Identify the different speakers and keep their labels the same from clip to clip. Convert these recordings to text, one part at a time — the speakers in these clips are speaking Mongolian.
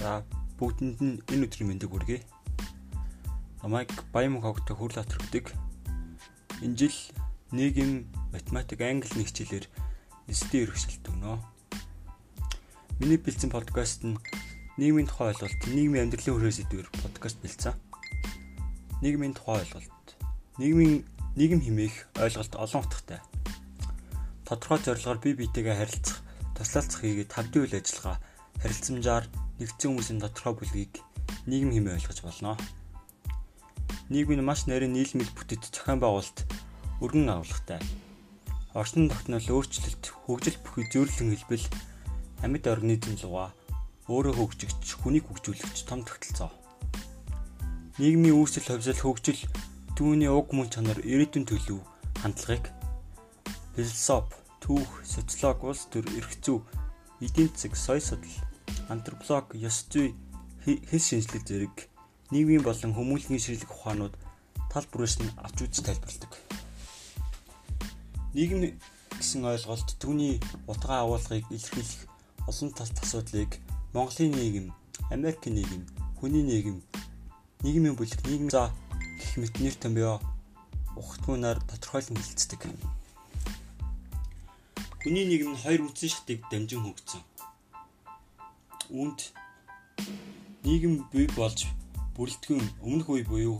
Speaker 1: За бүгдэнд нь энэ өдрийн мэндийг хүргэе. Намайг Баян хогтой хүрлээ төрөгдөг. Энэ жил нийгэм, математик, англи нэг хичээлээр эсдийн өргөжлөлт өгнө. Миний бэлдсэн подкаст нь нийгмийн тухай ойлголт, нийгмийн амьдралын хүрээ сэдвээр подкаст бэлдсэн. Нийгмийн тухай ойлголт. Нийгмийн нийгэм хэмээх ойлголт олон утгатай. Тодорхой зорилгоор бие биетэйгээ харилцах, туслалцах хийгээд тавдын үйл ажиллагаа харилцамжаар нэгдсэн хүмүүсийн тодорхой бүлгийг нийгэм хэмээн ойлгож болно. Нийгмийн маш нарийн нийлмэл бүтэц зохион байгуулалт өргөн агуулгатай. Орчин тогтнол өөрчлөлт, хөгжил бүхий зөөрлөн хэлбэл амьд организм луга өөрөө хөгжигч, хүнийг хөгжүүлэгч том тогтолцоо. Нийгмийн үүсэл хувьсэл хөгжил түүний уг мөн чанар ирээдүйн төлөв хандлагыг философи, түүх, социолог, улс төр, эрх зүй, эдийн засаг, соёл судлал антрополог, ёс зүй, хэл шинжлэх зэрэг нийгмийн болон хүмүүнлэгийн ширлэг ухаанууд тал бүрээс нь авч үзэж тайлбарладаг. Нийгэм гэсэн ойлголт түүний утгаа агуулгыг илэрхийлэх олон талт асуудлыг Монголын нийгэм, Америкийн нийгэм, хүний нийгэм, нийгмийн бүлэг, нийгэм за гэх мэт нэр томьёо ухтгуунаар тодорхойлон хэлцдэг. Хүний нийгэм нь хоёр үндсэн шатыг дамжин хөгжсөн үүнд нийгэм бий болж бүрэлдэхүүн өмнөх үе буюу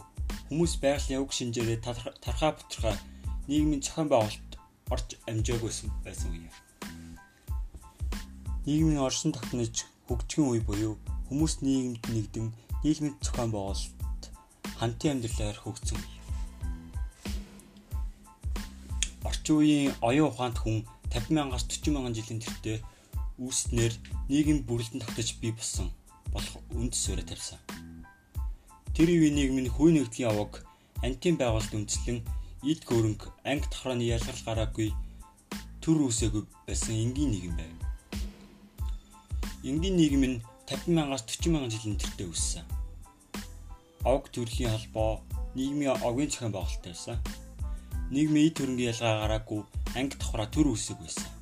Speaker 1: хүмүүс байгалийн уг шинжээрээ тархаа бутархаа нийгмийн зохион байгуулалт орж амжаагүйсэн байсан үе. Нийгмийн оршин тогтнож хөгжихэн үе буюу хүмүүс нийгэмд нэгдэн нийгмийн зохион байгуулалт хамтын амьдралаар хөгжсөн үе. Орчин үеийн оюун ухаанд хүн 50 мянгаас 40 мянган жилийн тэртээ үүснээр нийгэм бүрэлдэн тогтож бий болсон болох үнд суурь тавьсан. Тэр үеийн нийгмийн хүй нэгдлийн аваг антийн байгуулалт үндэслэн эд хөрөнгө анги тохрооны ялгарл гараагүй төр үсээгүй байсан энгийн нийгэм байв. Энгийн нийгэм нь 50 мянгаас 40 мянган жилийн тэртээ үүссэн. Овг төрлийн холбоо нийгмийн огийн зохион байгуулалт байсан. Нийгмийн эд хөрөнгөний ялгаа гараагүй анги тохроо төр үсэг байсан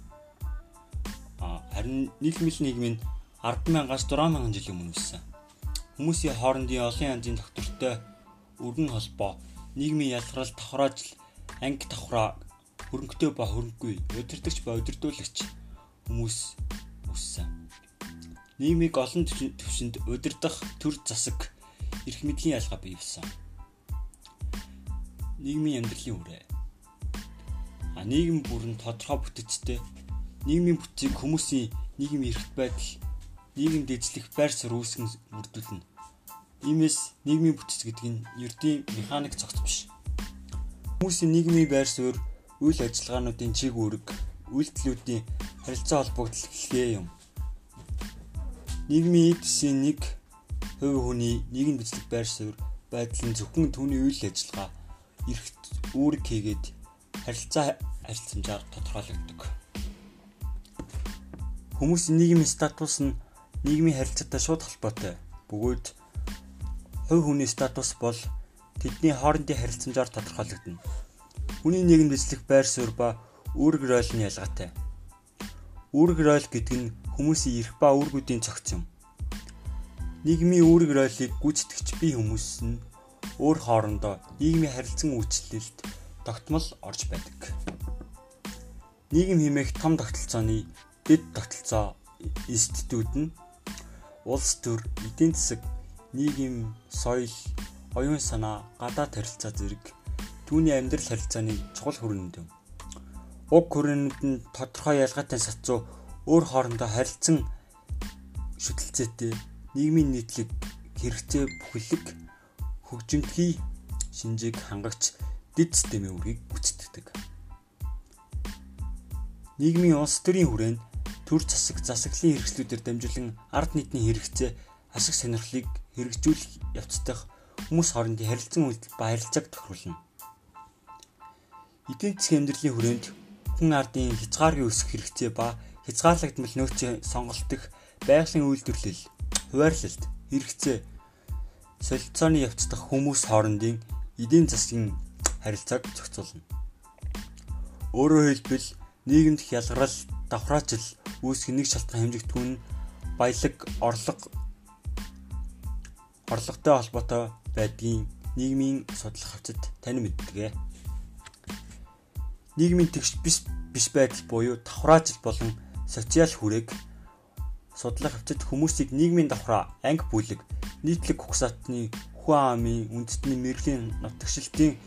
Speaker 1: Харин нийгмэл нийгэм нь 100000-аас 6000 жилийн өмнө үүссэн. Хүмүүсийн хоорондын олон янзын доктортой өргөн холбоо, нийгмийн ялгарл тохироож анги давхраа хөрөнгөтэй ба хөрөнгөгүй, удирдахч ба удирдуулагч хүмүүс үссэн. Нийгмийг олон төвшөнд удирдах төр засаг эрх мэдлийн ялгаа бий болсон. Нийгмийн амьдралын үрээ. А нийгэм бүр нь тодорхой бүтэцтэй нийгмийн бүтцийг хүмүүсийн нийгмийн эрхт байдал, нийгэмд эзлэх байр суурь үүсгэн бүрдүүлнэ. Иймээс нийгмийн бүтц гэдэг нь ердийн механик цогц биш. Хүмүүсийн нийгмийн байр суурь, үйл ажиллагаануудын чиг үүрэг, үйлдэлүүдийн харилцаа холбогдол хэлхээ юм. Нийгмийн эд засгийн нэг хувь хүний нийгэмд эзлэх байр суурь байдал нь зөвхөн түүний үйл ажиллагаа, эрхт үүрэг хийгээд харилцаа харилцамжаар тодорхойлогддог. Хүмүүсийн нийгмийн статус нь нийгмийн харилцаатай шууд холбоотой. Бөгөөд хувь хүний статус бол тэдний хоорондын харилцамжаар тодорхойлогдно. Хүний нийгэмд эзлэх байр суурь ба үүрэг ройл нь ялгаатай. Үүрэг ройл гэдэг нь хүмүүсийн эрх ба үүргүүдийн цогц юм. Нийгмийн үүрэг ройлыг гүйцэтгэгч бие хүмүүс нь өөр хоорондоо нийгмийн харилцан үйлчлэлд тогтмол орж байдаг. Нийгэм хэмээх том тогтолцооны дэд тогтолцоо институт нь улс төр, эдийн засаг, нийгэм, соёл, оюун санаа, гадаад харилцаа зэрэг түүний амьдрал харилцааны чухал хүрээнд юм. Уг хүрээнд нь тодорхой ялгаатай сацуу өөр хоорондоо харилцан шүтэлцээтэй нийгмийн нийтлэг хэрэгцээ бүхэлэг хөгжимтгий шинжийг хангагч дэд системийн үрийг гүйцэтгэдэг. Нийгмийн улс төрийн хүрээнд төр засаг засаглалын хэрэгслүүдээр дамжуулан ард нийтний хэрэгцээ ашиг сонирхлыг хэрэгжүүлэх явцдах хүмүүс хоорондын харилцан үйлдэл ба харилцааг тохируулна. Эдийн засгийн амьдралын хүрээнд хүн ардын хязгаарыг өсгөх хэрэгцээ ба хязгаарлагдмал нөөцийн сонголт дэх байгалийн үйлдвэрлэл, хуваарлалт, хэрэгцээ солилцооны явцдах хүмүүс хоорондын эдийн засгийн харилцааг зохицуулна. Өөрөөр хэлбэл нийгэмд хялгарал, давхраачлал үүсгэх нэг шалтгаан хэмжигдэхүүн нь баялаг, орлого, орлоготой холбоотой байдгийн нийгмийн судлах хавцад тань мэддэг. Нийгмийн тэгш биш биш байдал буюу давхраажил болон социал хүрээг судлах хавцад хүмүүсийг нийгмийн давхраа, анги бүлэг, нийтлэг хугацаатны хүн амын үндэсний мэрэглийн нутагшилтын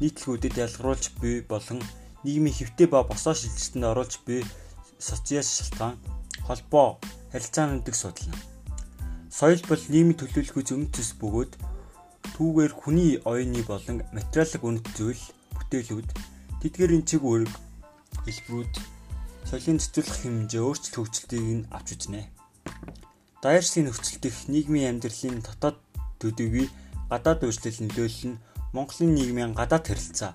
Speaker 1: нийтлгүүдэд ялгаруулж буй болон нийгмийн хэвтэй ба босоо шилжилтэнд оруулж буй социал шалтгаан холбоо харилцаануудыг судлана. Соёл бол нийгмийн төлөвлөгөө зөвнөт зэс бөгөөд түүгээр хүний оюуны болон материалын үнэт зүйл бүтээлүүд тэдгэрийн чиг үүрэг хэлбэрүүд соёлын цэцэрлэх хэмжээ өөрчлөлт хөгжилтийг нь авч үзнэ. Дайрсын нөхцөл дэх нийгмийн амьдралын дотоод төдийгүй гадаад үйлчлэл нөлөөлөл нь Монголын нийгмийн гадаад харилцаа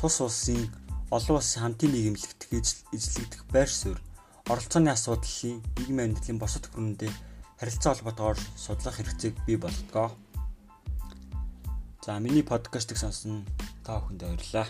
Speaker 1: тус улсын олон улсын хамтын нийгэмлэгдэх эзлэгдэх байр суурь оролцооны асуудлын нийгмийн амьдралын босод хүрээндээ харилцаа холбоотойгоор судлах хэрэгцээг бий болгодог. За миний подкастыг сонсон та бүхэнд баярлалаа.